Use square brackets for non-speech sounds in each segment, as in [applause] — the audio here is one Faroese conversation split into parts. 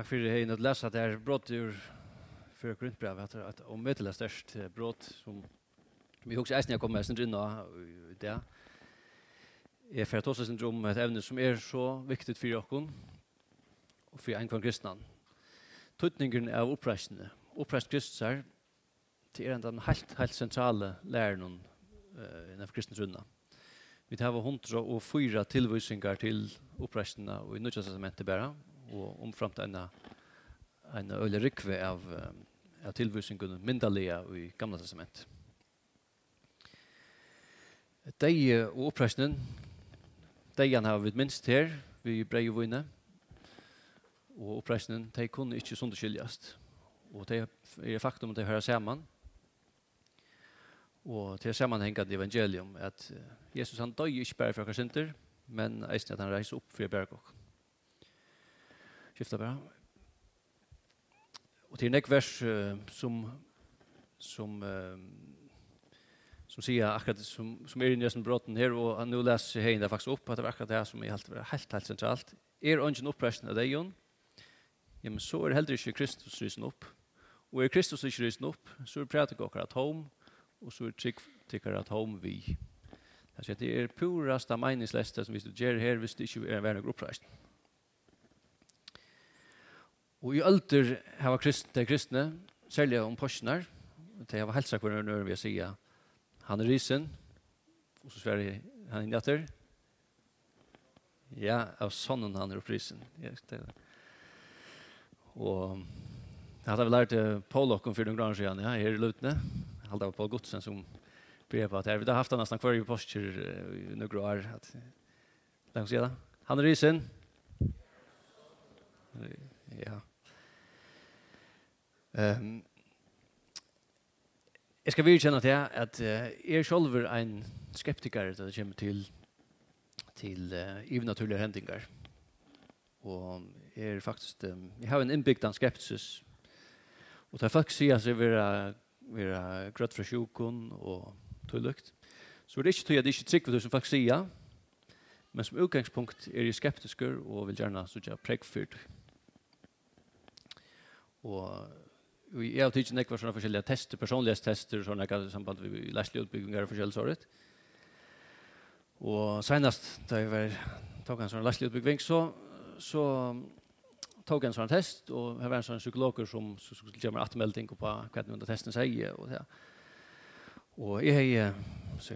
Takk for det lest at det er brått ur før grunnbrev, at det er til det størst brått som vi hos eisen jeg kom med sin drinna i det, Jeg fyrir tåsa sin drum et evne som er så viktig for dere og for en kvann kristne. Tøtningen av oppreisende, oppreist kristusar, det er den helt, helt sentrale læreren uh, innenfor kristne runna. Vi tar 104 tilvisingar til oppreisende og i nødvendig testamentet bare, og omframt en en øyla rykve av, av tilvisningen myndalige i Gamla Testament. Dei og oppreisningen, deian har vi minst her, vi brei og vunne, og oppreisningen, de kunne ikke sunderskiljast. Og det er faktum at de hører saman, og til sammanhengande evangelium, at Jesus han døy ikke bare for okkar synder, men eisen at han reiser opp for bergokk skifta bara. Och till nästa vers uh, som som uh, som säger akkurat som som är i nästan brotten här och han nu läser här inne faktiskt upp att det verkar det som är helt helt helt, centralt. Är ungen uppresten av dig Ja men så är heller inte Kristus rysen upp. Och är Kristus inte rysen upp så är pratar jag att home och så är trick tycker att home vi. Det är purast av meningslösta som vi studerar här visst inte är en värdig uppresten. Og i ølter hava kristne, kristne, særlig om porsjonar, de hava helsa hver nøyre vi sier, han er risen, og så sverre han inn etter, ja, av sonnen han er opprisen. Og jeg hadde vel lært Paul okkom for noen grader siden, ja, her i Lutne, halda på Paul Godsen som brev på at her, vi har haft han nesten hver i postur i noen grader, at langt sida, han er risen, ja, Um, jeg skal virkjenne til at uh, er selv en skeptiker da det kommer til, til uh, ivnaturlige hendinger. Og jeg er faktisk, um, jeg har en inbyggd av skepsis. Og da folk sier at jeg vil være grøtt fra sjukken og tullukt, så er det ikke til at jeg ikke trykker det som folk sier, men som utgangspunkt er jeg skeptisk og vil gjerne så jeg pregfyrt. Og vi jag alltid tyckt några sådana olika tester, personlighetstester sådana i samband med läslighetsutbyggingar och forskjelligt sådant. Och senast då jag var tog en sån läslighetsutbygging så så tog en sån test och här var en sån psykolog som skulle ge mig återmelding på vad den testen säger och det. Och jag är så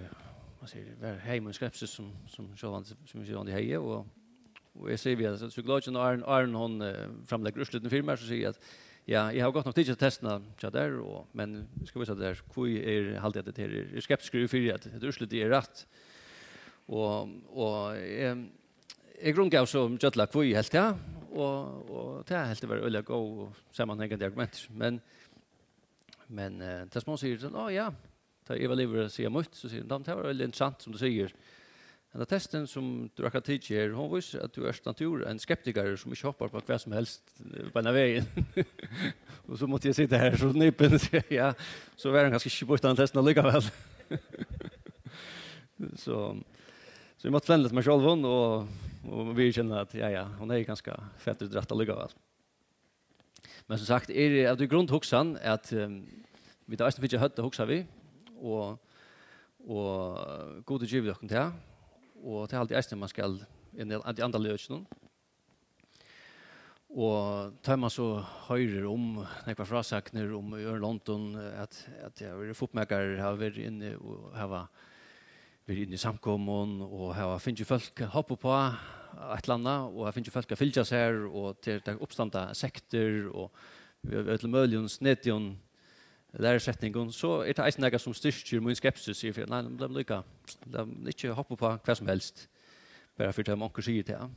man säger var hem och skepsis som som självan som självan det hejer och och jag säger vi att psykologen Arn Arn hon framlägger uslutna firma, så säger att Ja, jeg har gått nok tid til å der, og, men skal vi se der, hvor er halvdelen at det? Jeg er skeptisk i fyrir at det urslut er rett. Og, og jeg, jeg grunngav som Gjøtla hvor helt ja, og, og det er helt det var øyelig god og sammenhengende argument. Men, men uh, til små sier sånn, å ja, da Eva Liver sier mye, så sier han, det var veldig interessant som du sier, Den testen som du har tidsi her, hon viser at du er natur en skeptiker som ikke hopper på hva som helst på denne veien. [laughs] og så måtte jeg sitte her, så nypen, så, ja, så var han ganske ikke bort den testen allikevel. [laughs] så, så jeg måtte flende litt med sjolvun, og, og vi kjenner at ja, ja, hon er ganske fett utdratt allikevel. Men som sagt, er det er grunn til hoksan at um, vi tar eisen fyrir høyde hoksa vi, og, og god og givet dere til og det er alltid eisen man skal inn i de andre løsene. Og tar man så høyre om nekva frasakner om i London at, at jeg har vært fotmerker, har vært inne og har vært inne i samkommen, og har finnet folk hoppe på et eller annet og har finnet folk å fylle seg her og til å sekter og vi har vært til mølgen, læresetningen, så er det eisen som styrker min skepsis, sier for, nei, de blir ikke, de blir ikke hoppe på hva som helst, bare for det mange sier til.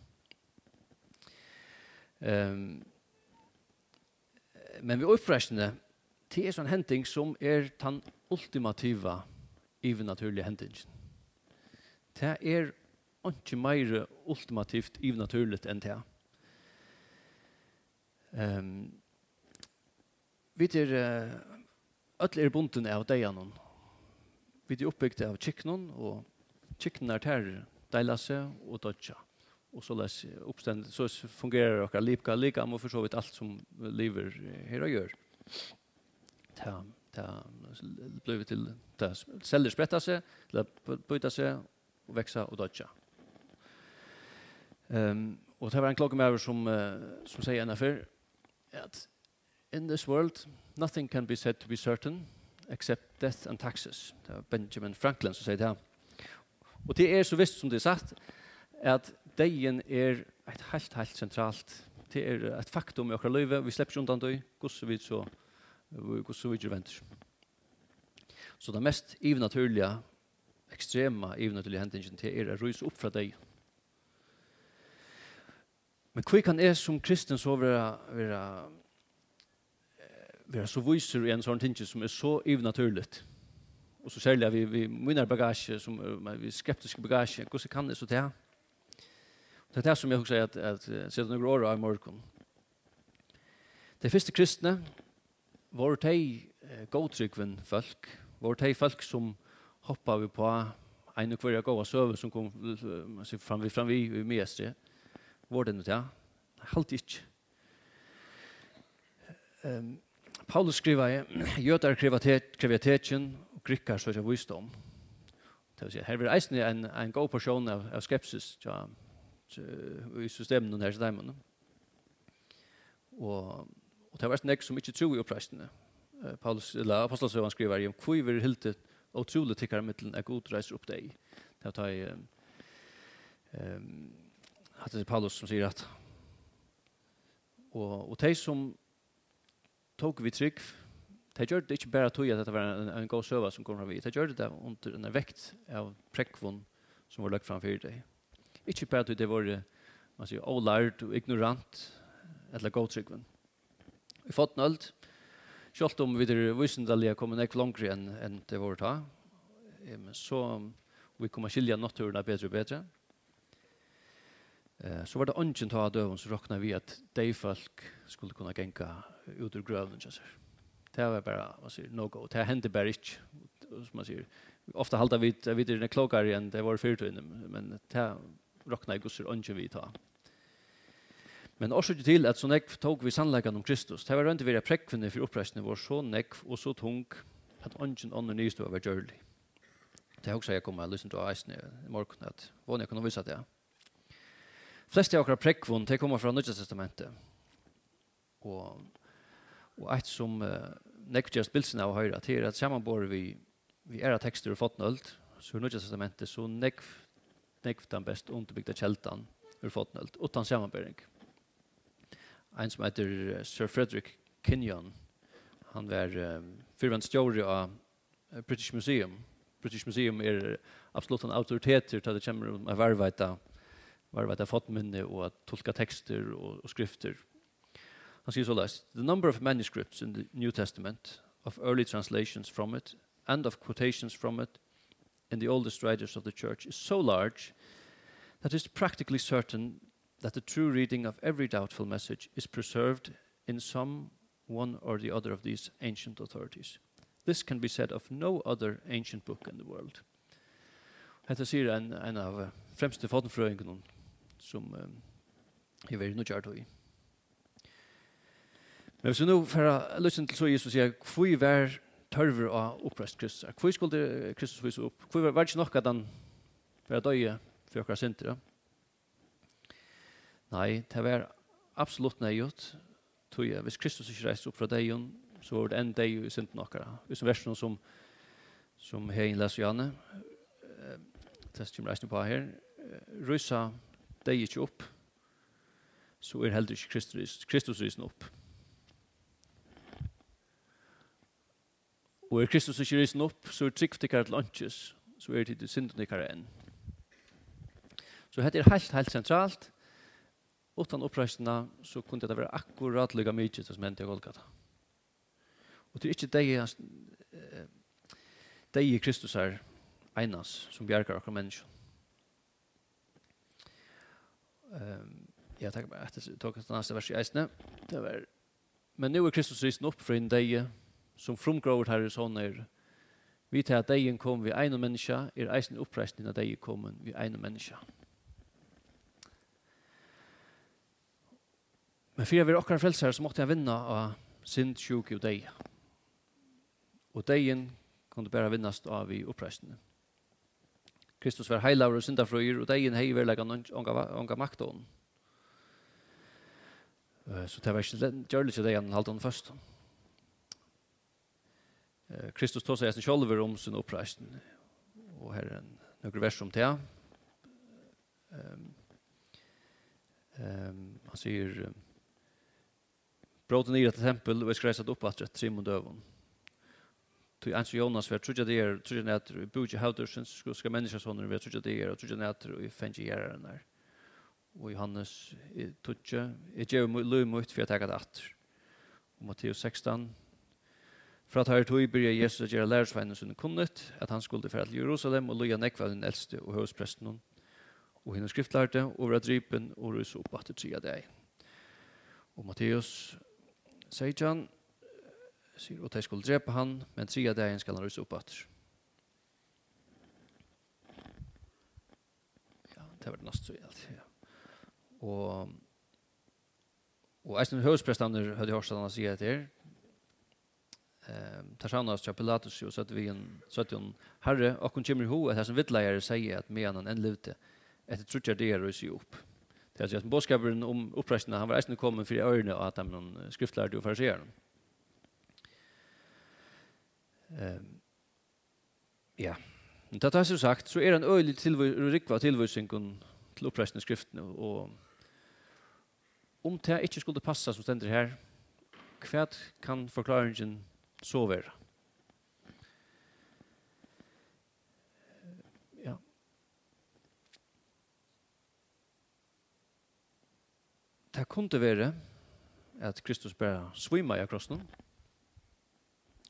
Um, men vi opprestene, det er sånn henting som er den ultimativa ivernaturlige händingen. Det er ikke mer ultimativt ivernaturligt enn det. Um, vi er uh, Öll er bunden av deianon. Vi er oppbygd av kiknon, og kiknon er ter deila seg og dodja. Og så, les, oppstend, så fungerar dere lipka lika, og for så vidt alt som lever her og gjør. Ta, ta, blir til, ta, celler spretta seg, byta seg, og veksa og dodja. Um, og det var en klokke med som, uh, som sier en før, at in this world, nothing can be said to be certain except death and taxes. Det var Benjamin Franklin som sier det her. Og det er så visst som det er sagt, at deien er et helt, helt sentralt. Det er et faktum i okra løyve. Vi slipper ikke undan døy. Guds vi så, guds vi ikke venter. Så det mest ivnaturlige, ekstrema ivnaturlige hendingen til er å ryse opp fra deg. Men hva kan jeg som kristen så være, være det er så viser en sånn ting som er så ivnaturligt. Og så særlig vi, vi minner bagasje, som, vi skeptiske bagasje, hvordan kan det så til? Det er det som jeg også sier at, at, at siden noen år av morgen. De første kristne var de godtryggven folk, var de folk som hoppa vi på en og hver gåa søve som kom fram vi fram vi i mestre. Var det noe til? Halt ikke. Um, Paulus skriver jødar kreatetjen og grikkar så er visdom. Det vil si, her vil eisen en, en god porsjon av, av skepsis ja, i systemen og nærse dæmene. Og, og det var nek som ikke tro i oppreisene. Paulus, eller apostelsøvann skriver om hvor vi hilte utrolig tikkere mittelen er god reiser opp deg. Det var um, um, at det er Paulus som sier at og, og de som tog vi trygg. Det gjør det ikke bare tog at dette var en, en god søva som kommer vi. Det gjør det under en vekt av prekvån som var lagt framfor deg. Ikke bare tog det var man sier, ålært og ignorant eller god. Vi fått nølt. Selv om vi er visendelige kommer nekk langere enn en det var ta. Så vi kommer skilja naturen bedre og bedre. Så var det ønsken ta av døven, så råkna vi at de folk skulle kunne genka ut ur grøven, så Det var bare, man sier, no go. Det hendte bare ikke, som man sier. ofta halda vi vi det är klokare än det var fyrtøyne, men det rockna i gusser onge vi ta. Men også til at så nekv tog vi sannleggen om Kristus. Det var ikke vi prekvene for oppreisene vår så nekv og så tung at ånden ånden nyst var gjørlig. Det er også jeg kommer til å lyse til eisen i morgen, at hvordan jeg kunne vise det. Fleste av akkurat prekvene, det kommer fra Nødja testamentet. Og Og eit som uh, nekvgjast bilsen av høyre, til er at samanbor vi, vi era tekster og fotnøld, så i nødja testamentet, så nekv, nekv den best underbygda kjeltan ur fotnøld, utan samanbering. Ein som heter Sir Frederick Kenyon, han var um, fyrvand stjåri av British Museum. British Museum er absolutt en autoritet til det kommer om å varvaita varveta fotminne og tolka tekster og, og skrifter Han sier så lest, The number of manuscripts in the New Testament, of early translations from it, and of quotations from it, in the oldest writers of the church, is so large that it is practically certain that the true reading of every doubtful message is preserved in some one or the other of these ancient authorities. This can be said of no other ancient book in the world. Hetta sier en, en av fremste fadenfrøyngene som um, jeg vil nå i. Men hvis vi nå får lyst til så Jesus sier, hvor var tørver av opprest Kristus? Hvor skulle Kristus vise opp? Hvor var det ikke nok at han var døye for dere synder? Nei, det var absolutt nøyot. Tøye. Hvis Kristus ikke reiste opp fra deg, så var det en deg i synden dere. Hvis det versen som, som Hein leser Janne, det som reisende på her, rysa deg ikke opp, så er heller ikke Kristus, Kristus rysen opp. Og er Kristus ikke risen opp, så er trygt ikke til lunches, så er det synden ikke enn. Så dette er helt, helt sentralt. Utan oppreisene så kunne det være akkurat lykke mye som hendte i Golgata. Og det er ikke det deg i Kristus er einas som bjergar akkurat menneskene. Um, jeg tenker meg etter tog et neste vers i eisene. Det var, men nå er Kristus risen opp fra en deg som frumgråver herre sånner, vi til at degen kom vi ene menneske, er eisen oppreisning av degen kom vi ene menneske. Men fyrir vi er okkar frelsere, så måtte jeg vinna av synd, sjuk og deg. Og degen kunne bare vinnast av i oppreisning. Kristus var heilaver og syndafrøyer, og degen hei verlega onga makt hon. Så det var ikke gjørlig til degen halte han først. Kristus tog seg sjølver om sin oppreisen. Og her er en noen vers om det. Um, um, han sier, Bråten i et tempel, og jeg skal reise opp at rett trim og døven. Tu ans Jonas vart trudja der, trudja net, buja skal ska människa sonen vart trúja der, og trudja netur og fengi gjeraren der. Og Johannes i tutja, jeg gjev løy mot for jeg tega det. Og Matteus 16, For at her tog byrja Jesus å gjøre lærersveinen sin kunnet, at han skulle fære til Jerusalem og loja nekva den eldste og høvespresten hon, og henne skriftlærte, og vera drypen og rus opp at det tria deg. Og Matteus sier han, sier at de skulle drepe han, men tria deg skal han rus opp at. Ja, det var det nast så gjeldt, ja. Og, og eisen høvesprestene hadde hørt han sier etter, ehm tar sjón oss Pilatus og satt vi en satt herre og kun kommer ho at hasan vitleiar seia at mean han en levde etter trutja det är så opp. Det er altså boskaperen om oppreisene, han var eisende kommet for ørene og at han noen skriftlærte og fariserer. Ehm ja, men det har som sagt, så er han øyelig rikva tilvisningen till oppreisende skriften och om det inte skulle passa som ständer här kvärt kan förklaringen så vera. Ja. Det kunde vara at Kristus bare svima i krossen.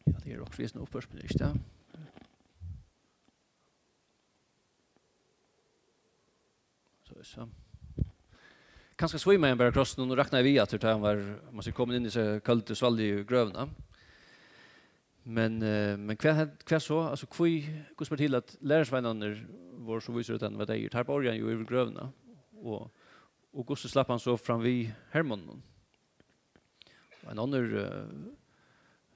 Ja, det er også visende oppførsmål, ikke det? Så, så. Kanskje svima i bare krossen, og rakna i vi at han var, man skal komme inn i seg kaldt og svalg i grøvene. Ja Men uh, men kvar kvar så alltså kvui går det till att lärarsvänner var så visar utan vad det är. Här börjar ju över grövna och och går så slapp han så fram vi Hermann. En annan uh,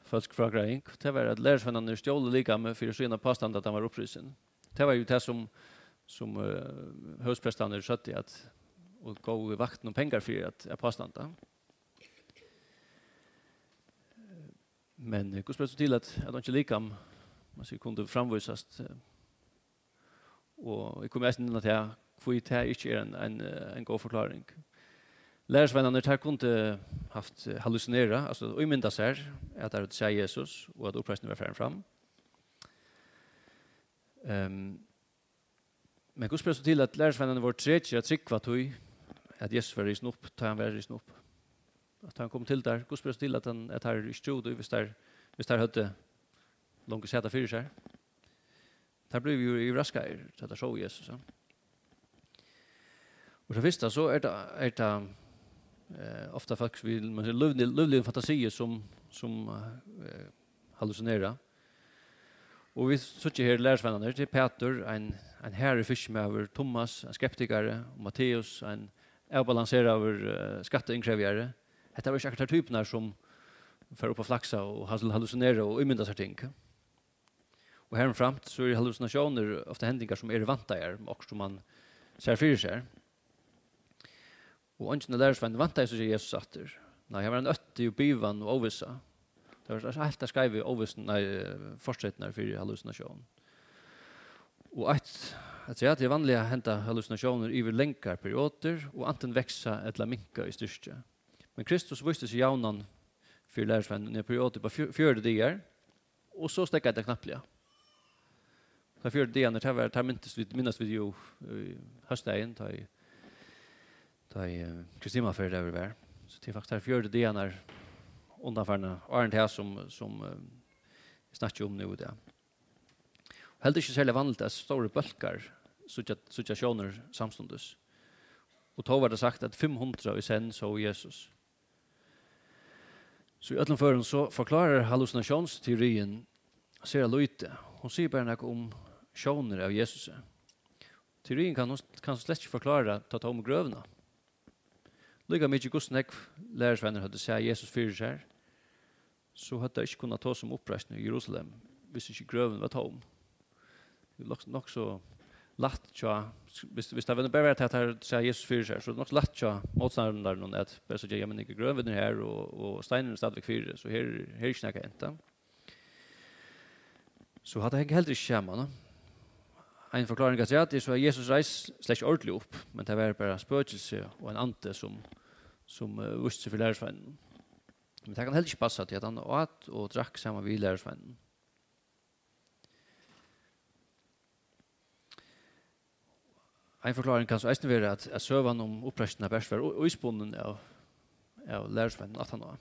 folk fråga det var att lärarsvänner stjäl lika med för sina påstående att han var upprisen. Det var ju det som som uh, högsprästarna satt i att och gå i vakten och pengar för att jag påstående. Men hur ska det till att att inte likam man ska kunde framvisas och jag kommer nästan att jag får ju ta inte en en en god förklaring. Lärsvännerna tar kunde haft hallucinera alltså imynda sig att det säger Jesus och att upprestningen var fram. Ehm um, Men Guds till til at lærersvennene vår tredje at sikva tog at Jesus var risen opp, tar han var risen opp at han kom til der, Guds brøst til at han at her i stjod, hvis der, hvis der høyde langt seta fyrir seg. Der ble vi jo i raska er, så der så Jesus. Ja. Og så visst så er det, er det eh, ofta folk vi, man sier, løvlig, løvlig fantasier som, som eh, hallucinerer. Och vi sitter her det är Peter, en, en herre fiskmøver, Thomas, en skeptikere, och Matteus, en avbalanserad över uh, skatteinnkrevjere, Hetta var ikke akkurat typen som fer upp og flaxa og hallucinera og umynda seg ting. Og herframt så er hallucinationer ofta hendingar som er vanta är og som man ser fyrir seg. Og ønskene lærer seg vanta er, så sier Jesus atter. Nei, jeg var en øtte i byvan og ovissa. Det var helt jeg skrev i nei, fortsettene for hallucinasjon. Og et, jeg sier at det er vanlig å hente hallucinationer over lengre perioder, og anten veksa eller minka i styrke. Men Kristus viste seg jaunan for lærersvennen i periode på fjørde dier, og så stekket det knapplige. Ta fjørde dier, det var det minnes vi, minnes vi jo høstdagen, da i ta i Kristina fyrir det vi var. Så det er faktisk her fjørde dier når undanfærende Arndt her som, som uh, snakker om nu det. Og heldig ikke særlig vanlig at store bølgar suttja sjoner samstundes. Og tog var det sagt at 500 i sen så Jesus. Så i ötlen förrän så förklarar hallucinationsteorin ser lite. Hon sier bare något om sjåner av Jesus. Teorien kan, kan slett ikke forklare ta ta om grøvene. Lykke mye gusten jeg lærersvenner hadde sett Jesus fyrir seg, så hadde jeg ikke kunnet ta som oppreisning i Jerusalem hvis ikke grøven var ta om. Det er nok så lagt tja hvis, hvis visst visst även bara att här säger Jesus för seg, så er det nok lagt tja motstanderen der noen, at bare så jag men inte grön vid den här och och steinen stadvik för så er ikke snackar enda. Så hadde jeg heller ikke skämma no? En forklaring att säga att det så Jesus reis slash ordentlig opp, men det var bare spøkelse og en ante som som uh, visste for lärarsvännen. Men det kan heller ikke passe til at han åt och drack samma vid lärarsvännen. en forklaring kan så eisen være at, at søvann om oppresten av Bersver og isbunden av, av lærersvennen at han var.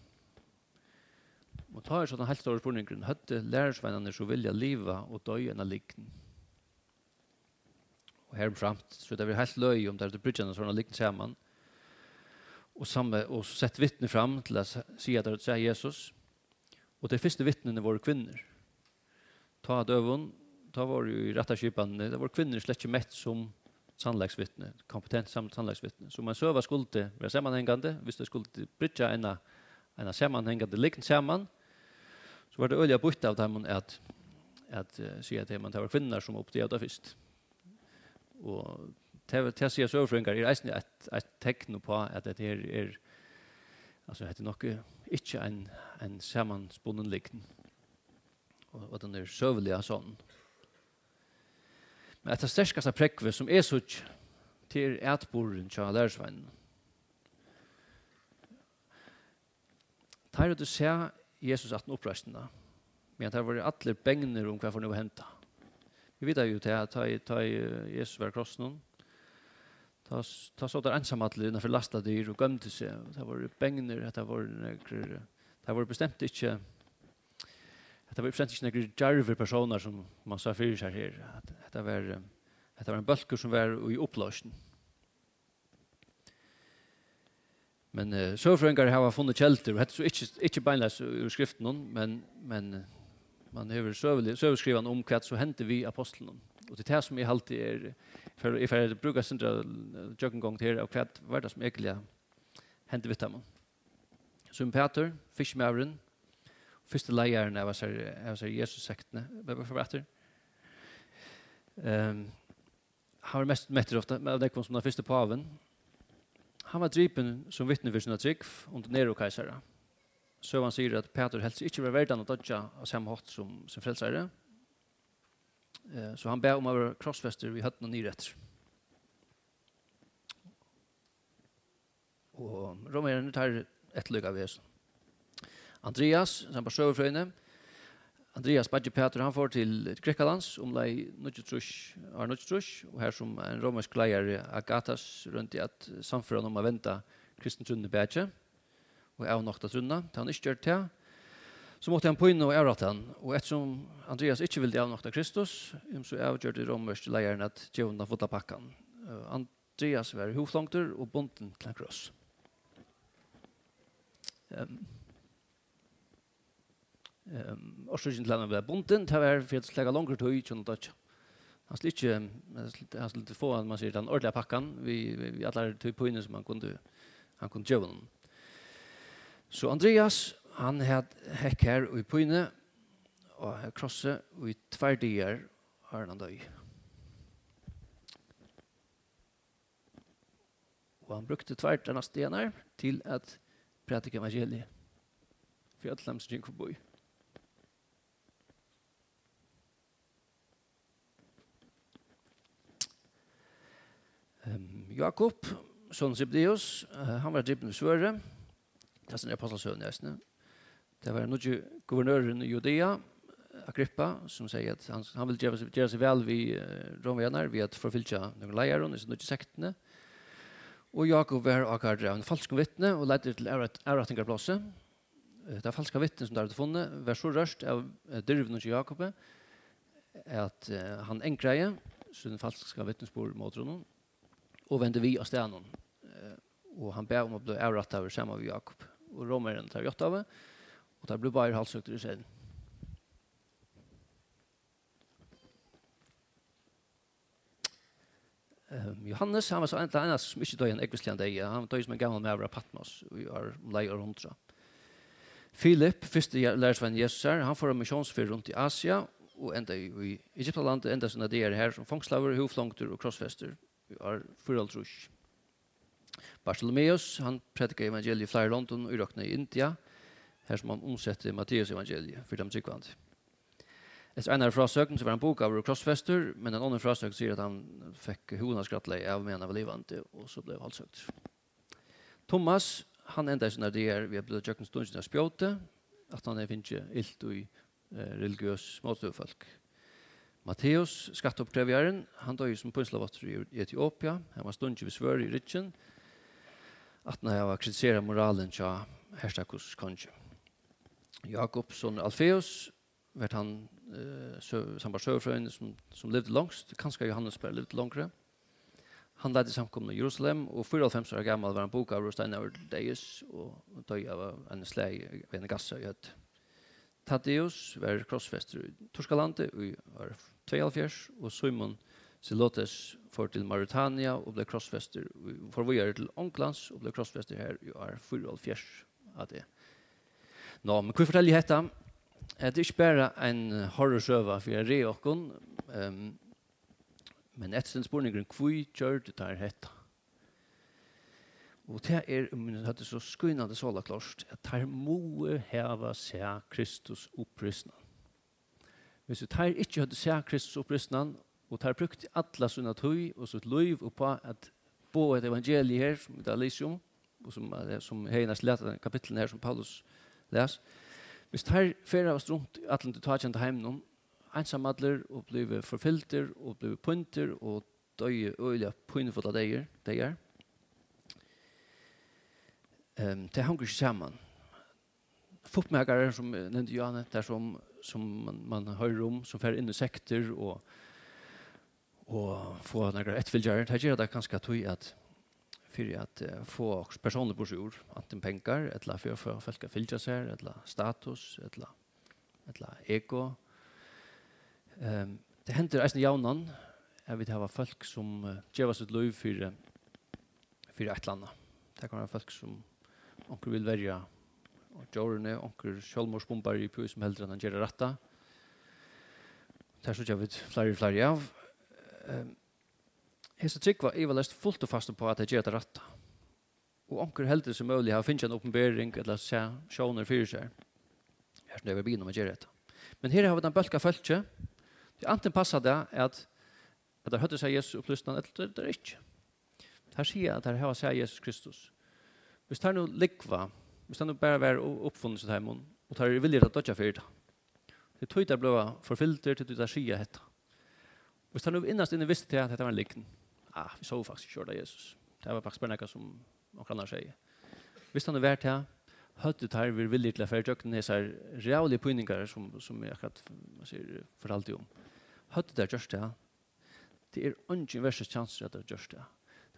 Og ta er sånn helt store spurninggrunn, høtte lærersvennene så vilja liva og døy enn av likten. Og framt, så det er helt løy om det er brydgjene sånn av likten sammen, og, samme, og sett vittne fram til å si at det er Jesus, og de første vittnene var kvinner. Ta døven, ta var jo i rette kjøpene, det var kvinner slett ikke mett som sannlegsvittne, kompetent sannlegsvittne. Så man søver skulle være sammenhengende, hvis det skulle brytja en, en sammenhengende likn sammen, så var det øye bort av dem at, at uh, sier at man tar kvinner som oppdaget det først. Og til, til sier søverfrøyngar er eisen et, et tekno på at det her er, altså det er nok ikke en, en samanspunnen likn, og, og den er sån. sånn. Men etter sterskaste prekve som er sutt til etboren til lærersveinen. Tar du se Jesus at den oppreisende, men det var alle bengner om hva for noe hentet. Vi vet jo til at ta Jesus var krossen, ta, ta så der ensamatler innenfor lasta dyr og gømte seg. Det var bengner, det var, det var bestemt ikke Det var uppsänt inte några jarver personer som man sa för sig här. Det var, det var en bölker som var i upplösning. Men uh, sövfröngar har funnit kjelter, og hette så inte, inte beinleis ur skriften, men, men man har sövskrivan om vad så hände vi apostlarna. Och det er som är alltid är för if I brukar sindra jogging gång till och hva var det som egentlig hände vi dem. Så Peter, fiskmævren, första lejaren av oss her Jesus-sektene, hvorfor etter? ehm han var mest mätter ofta med det kom som den första paven. Han var drypen som vittne för sina trygg under Nero kejsare Så han säger att Peter helst inte var värd att dodja av samma hot som, som frälsare eh så han ber om å crossfester vi i høtten nyrätt. Och Og tar ett lycka av Jesus. Andreas, som var søverfrøyne, Andreas Badge Peter, han får til Grekkalands, omlai Nudgetrush, Ar Nudgetrush, og her som en romersk leier Agatas rundt i at samføren om å vente kristen trunne Badge, og jeg nokta trunna, til han ikke gjør det, så måtte han pøyne og ære han, og ettersom Andreas ikke ville avnokta Kristus, så avgjør det romersk leieren at djevna fota pakkan. Andreas var hovflongter og bonden til en kross. Um, Ehm orsøkin til han var bunden, det var for at slega langer tøy, ikke noe dødt. Han skulle ikke, han skulle få, man sier, den ordentlige pakkan, vi, vi alle tog på inne som han kunne, han kunne gjøre. Så Andreas, han had hekk her i inne og her krosse, og i tverdier har han døy. Og han brukte tverderne stenar til at prætika evangeliet. For alle dem som gikk forboi. Jakob, son Zebdeus, han var driven i Svøre, det er sin apostelsøn i Det var noe guvernøren i Judea, Agrippa, som sier at han, han vil gjøre, gjøre seg vel vid uh, romvener, ved at forfylse noen leier, og noen sektene. Og Jakob var akkurat av en falsk vittne, og leide til ærettingarplasset. Det er falska vittne som de hadde funnet, var så rørst av dyrven til Jakob, at uh, han enkreie, så den falska vittnesbord mot honom, og vende vi av stenen. Og han ber om å bli avratt av sammen med Jakob. Og romeren tar gjort av det, og der ble bare halsøkt i siden. Um, Johannes, han var så enda enda som ikke døg en ekvislig deg, han døg som en gammel med av Patmos, vi er lei og hundra. Filip, første lærersvenn Jesus her, han får en misjonsfyr rundt i Asia, og enda i Egyptalandet, enda sånne der her som fangslaver, hovflongter og krossfester, vi har forhold trus. Bartholomeus, han predikar evangeliet i flere London og i i India, her som han omsetter Matteus evangeliet for dem tryggvand. Et en av frasøkene så var han boka av krossfester, men en annen frasøk sier at han fikk hodnaskrattlei av mena av livande, og så ble halsøkt. Thomas, han enda i sånne der vi har blitt tjøkken stundsen av spjåte, at han er finnes ilt og religiøs motstøvfolk. Matteus, skatteoppkrevjaren, han døg som punslavatter i Etiopia. Han var stundje vi svør i Rytjen. At når jeg var kritiseret moralen tja herstakus konje. Jakob, son Alfeus, vart han eh, som var søvfrøyne som, som levde langst. Kanskje Johannes bare levde langere. Han ledde samkomne i Jerusalem, og 4,5 år gammal var han boka av Rostein av Deis, og døg av en slag ved en gassa i høtt. Tadeus var krossfester i Torskalandet i år 22, og Simon Silotes for til Mauritania og ble krossfester for vi er til Onklands og ble krossfester her i år 24 av det. Nå, men hva forteller jeg dette? Det er ikke bare en horrorsøve for jeg re åkken, um, men etter den spørningen, hva gjør det her dette? Og det er, men det er så skynande såla klart, at her må heva seg Kristus opprystna. Hvis det her ikke hadde seg Kristus opprystna, og det her brukte alle sunna tøy og sitt liv oppa at bo et evangelie her, som det er lysium, og som, som heinas leta kapitlen her som Paulus les, hvis det her fyrir av strumt atlen til tagjant heimnum, einsamadler og blive forfylter og blive punter og døye øyla punfulla deir, deir, deir, Um, det hänger ju samman. Fotmäkare som nämnde Johanne, där som, som man, man hör om, som fär in i sekter och, och få några ett Det gör det ganska tog att för att uh, få personer på sjur, antingen pengar, eller för att folk att fylla sig, eller status, eller, eller ego. Um, det händer eisen jaunan, vi vet har folk som uh, oss sitt liv för, för ett landa. Det kan vara folk som onker vil verja djårene, onker sjølmorsbombar i pus som heldur enn han gjerra ratta. Det er så jeg vet flere og av. Um, Hese Tryggva, jeg var lest fullt og fast på at jeg gjerra ratta. Og onker heldur som mulig har finnst en oppenbering eller se sjåner fyrir seg. Her snøver begynner med gjerra ratta. Men her har vi den bølka følge. Det anten passar det at at det høyder seg Jesus opplysnan, eller det er ikke. Her sier at det har seg Jesus Kristus hvis det er noe likva, hvis det er noe bare være oppfunnet seg hjemme, og det er vilje til å dødja for det. Det er tøyt det blå forfilter til det er skia hetta. Hvis det er noe innast inne visste til at dette var en likten, ah, vi så faktisk kjørte Jesus. Det var faktisk bare noe som noen andre sier. Hvis det er noe vært her, høyde det her vi er vilje til å fære tjøkken, det er reallige pynninger som, som jeg akkurat sier, fortalte om. Høyde det her gjørst det, det er ungen versus chanser at det gjørst det.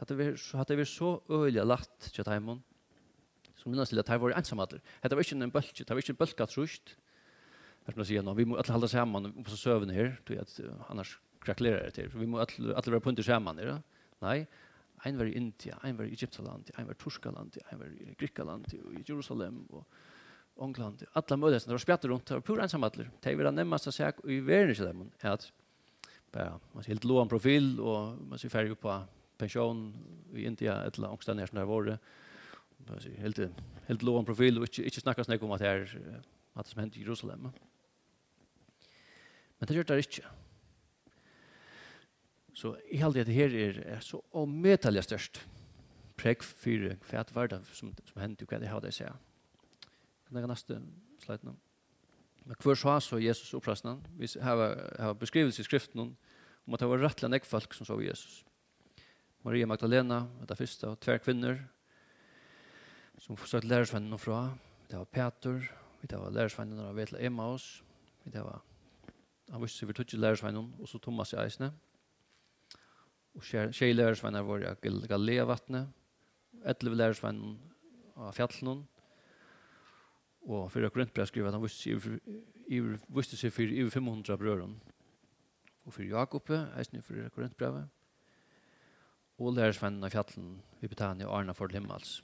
her. Så hadde vi så øyelig lagt til heimen, som minnes til at det var ensamheter. Det var ikke en bølge, det var ikke en bølge trusht. Jeg skal si, vi må alle holde sammen på søvn her, at, annars kraklerer det til. Vi må alle, alle være punter sammen her. Nei, en var i India, en var i Egyptaland, en var i Torskaland, en var i Grikaland, i Jerusalem og England. Alla mødelsene, det var spjatter rundt, det var pur ensamheter. Det var det nemmeste seg i verden til dem, er at bara man ser helt låg profil och man ser färg på pension i India eller angsta som det var det helt, helt låg en profil och inte, inte snackas något om att det är att det som hänt i Jerusalem. Men det gör det inte. Så i halde at det her er, er så omedelig størst prekk for hva det var det som, som hendte, hva det hadde jeg sett. Kan jeg neste slide nå? Men hver så så Jesus opprasten? Vi har, har beskrivelse i skriften om at det var rettelig nekk folk som så Jesus. Maria Magdalena var det første, og tver kvinner, som forsøkte lærersvennene fra. Det var Peter, det var lærersvennene av Vetla Emmaus, det var han visste seg vi tog lærersvennene, og så Thomas i Eisne. Og tjej lærersvennen var i Galea-vattnet, etter lærersvennen av fjallene, og fyrir Korintbrev skriver at han visste seg for over 500 brøren. Og fyrir Jakob, Eisne fyrir brevet. og lærersvennen av Fjallen, Vipetania og Arna for Limmals.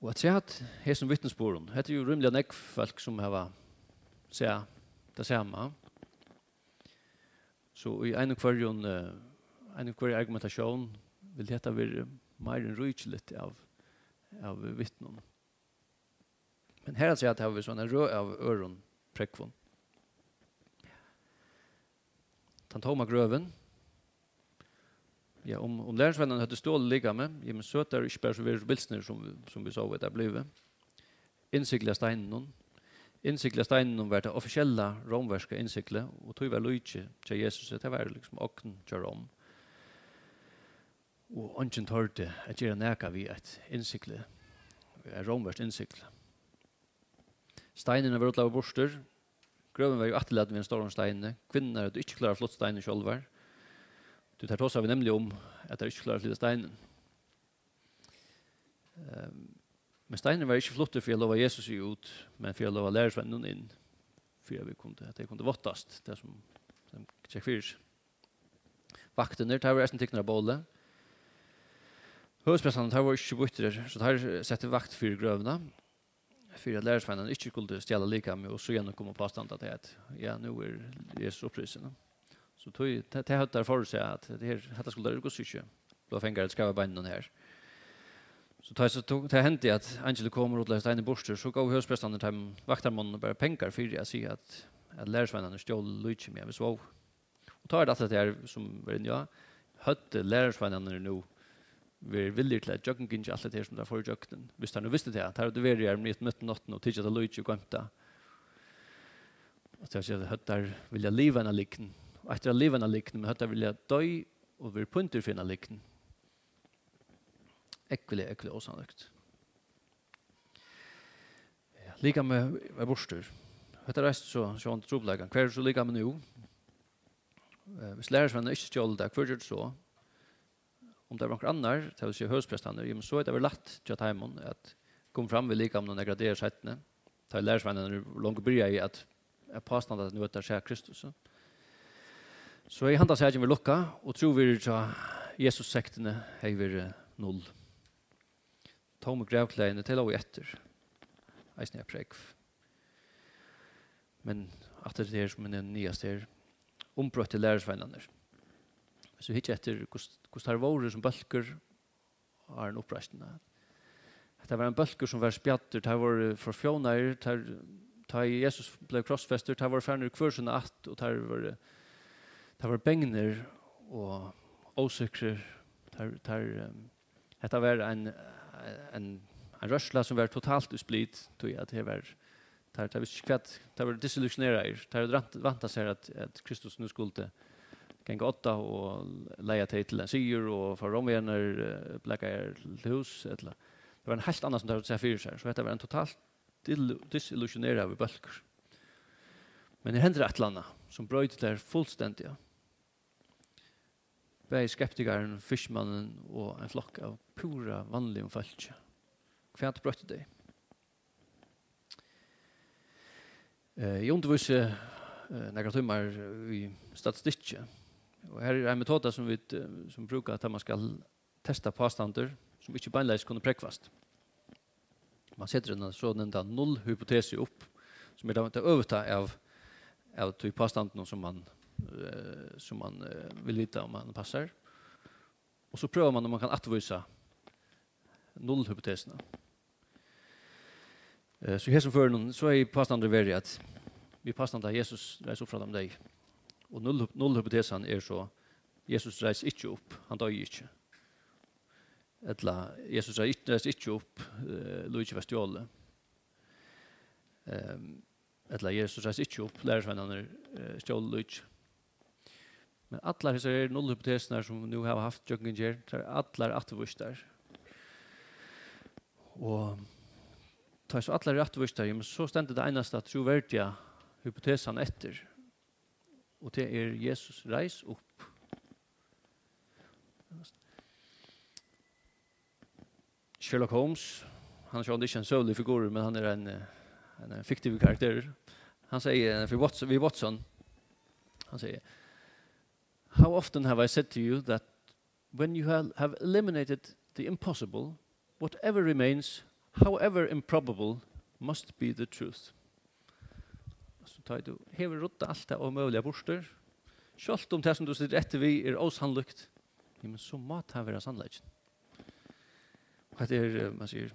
Og at se at her som vittnesboren, det er jo rymlig nekk folk som har se det samme. Så i en og hver, en og hver argumentasjon vil dette være mer enn rydkjellet av, av vittnen. Men her ser jeg at det har vi sånne rød av øren prekvån. Tantoma tog grøven, Ja, om, om lærersvennen hadde stålet ligga med, ja, men så er det ikke bare så vi bilsner som, som vi så vet det ble. Innsiklet steinen noen. Innsiklet steinen noen var det offisielle romverske innsiklet, og tog var lujtje til Jesus, det var liksom åkken til rom. Og ånden tar det at gjøre næka vi et innsiklet, et romversk innsiklet. Steinene var utlavet borster, grøven var jo atelaten ved en stor stein, kvinner hadde ikke klart flott steinen selv Du tar tås av nemlig om at det er ikke klarer flytte steinen. Um, men steinen var ikke flottet for jeg lovet Jesus ut, men for jeg lovet lærersvennen inn, for jeg kunne, at jeg kunne vottast, det som, som tjekk fyrs. Vaktene det var resten tikkene av bålet, Høvdsprestene tar var ikke bøytere, så tar sette vakt for grøvene, for at lærersvennen ikke skulle stjele like med, og så gjennom komma på påstand at det ja, nå er Jesus opprysende. Så tog det det hade för sig att det här hade skulle det gå så mycket. fänger det ska vara banden här. Så tar så tog det hänt att Angelo kommer och läser i borster så går högsprästanden hem vaktar mannen och bara pengar för jag ser att att lärarsvännen stjäl lite med så. Och tar det att det är som väl ja hötte lärarsvännen nu vi villig til at jøkken gynge alt det som det er for jøkken. Hvis han visste det, at her er det veri er mitt møtten åtten og tidsja til Luigi og gømta. Og så jag det høttar vilja liva enn av likten og etter å leve en likn, men høyde vil jeg døy og vil punter finne likn. Ekkelig, ekkelig og. Ja, lika med med borster. Høyde reist så, så han trobleggen. Hver så lika med nå. Hvis lærersvennen ikke stjål det, hver gjør det så. Om det var noen annar, til å si høysprestene, så er det vel lett til at heimen at kom fram vid lika om noen graderer settene. Det er lærersvennen når langt bryr jeg i at jeg påstand at nå er det skjer Kristus. Ja Så jeg handa her vi lukka, og tro vi tja Jesus-sektene hei vi null. Tom og grevkleiene til og etter. Eisen er prekv. Men at det er som en nyast her, ombrøtt til lærersveinlander. Så hitje etter hvordan her våre som bølger har en oppreisende. Det var en bølger som var spjatter, det var for fjonar, det var Jesus blev krossfester, det var ferner kvørsene att, og det var det var bengner og åsikrer, det var Hetta var en en en rörsla som var totalt utsplitt tog att det var där där vi skvätt där var disillusionerat där vanta sig att att Kristus nu skulle kan gå åtta och leja till till en syr och för om vänner bläcka er hus eller det var en helt annan som där så för sig så det var en totalt disillusionerad av bulk men det händer ett landa som bröt där fullständigt Bæði skeptikaren, fyrstmannen og en flokk av pura vanlige folk. Hva er det Eh i Jeg underviser några timmar i statistikket. Og her er en metode som vi som brukar at man skal testa påstander som ikke beinleis kunne prekvast. Man setter en sånn enda null hypotese opp som er det øvete av, av de påstandene som man eh, som man uh, vill veta om man passar. Och så prövar man om man kan attvisa nullhypoteserna. Eh, så här som förrän så är passande värre att vi passande Jesus reis upp dem dig. Och null, hypotesen är så Jesus reis inte upp, han dör inte. Etla, Jesus reis inte upp, eh, Luigi Vestiole. Ehm, etla, Jesus reis inte upp, lärarsvennan är eh, stjål Luigi. Men alla hesa er nullhypotesene som nu har haft jøkken gjør, det er alla attervurster. Og tar så alla attervurster, men så stendte det eneste troverdige hypotesen etter. Og det er Jesus reis opp. Sherlock Holmes, han er ikke en søvlig figur, men han er en, en fiktiv karakter. Han sier, for Watson, vi Watson, han sier, how often have I said to you that when you have eliminated the impossible, whatever remains, however improbable, must be the truth. Så tar du hever rutta alt det og møvliga borster. Sjølt om det som du sitter etter vi er åsannlukt, ja, men så må det være sannleggen. Og det er, man sier,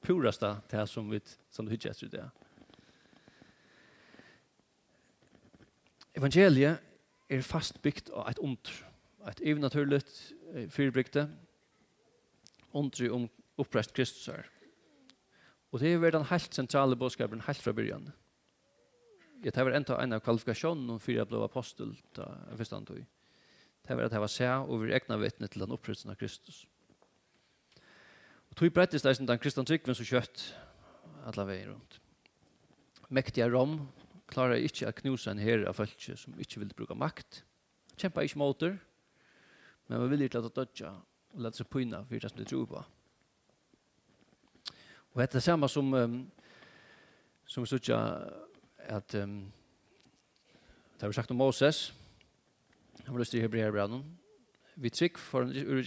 purasta det som vi som du hittar etter det. Evangeliet er byggt av et ondr. Et evnaturligt fyrbrygde ondr om opprest Kristus her. Og det er vært den helt sentrale bådskapen helt fra begynnelsen. Jeg tar enda en av kvalifikasjonen for jeg ble apostel da jeg første antog. Det var at jeg var sæ over egna vittne til den oppresten av Kristus. Og tog brettis det som den kristna trykven så kjøtt alle veier rundt. Mektige Rom, klarar ikkje at knusa en herre av fölkje som inte vil bruka makt. Kjempa mot det, men man vil inte låta dødja og leta seg pyna for det som de tror på. Og det er samme som um, som vi sutja at um, det har vi sagt om Moses han var lyst til Hebreerbrannon vi trygg for en ur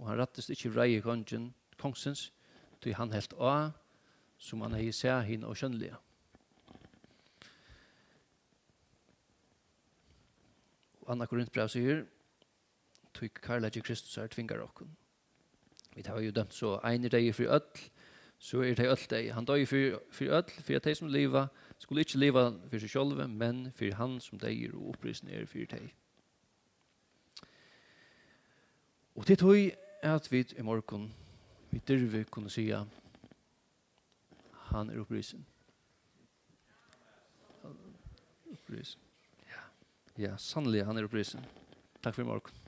og han rattest ikke vrei kongen kongsens til han helt av som han hei seg hin og kjønnelige. Anna Korintbrev sier, «Tyk karlaki Kristus er tvingar okkun». Vi tar jo dømt så ein deg fri ødel, så er det ødel deg. Han døy for, fri ødel, for at de som liva, skulle ikke liva for seg sjolve, men for han som deg er og opprisen er for deg. Og til tog er at vi i morgen, vi dyrve kunne sija, han er opprisen. Opprisen. Ja, sannelig han er opprisen. Takk for i morgen.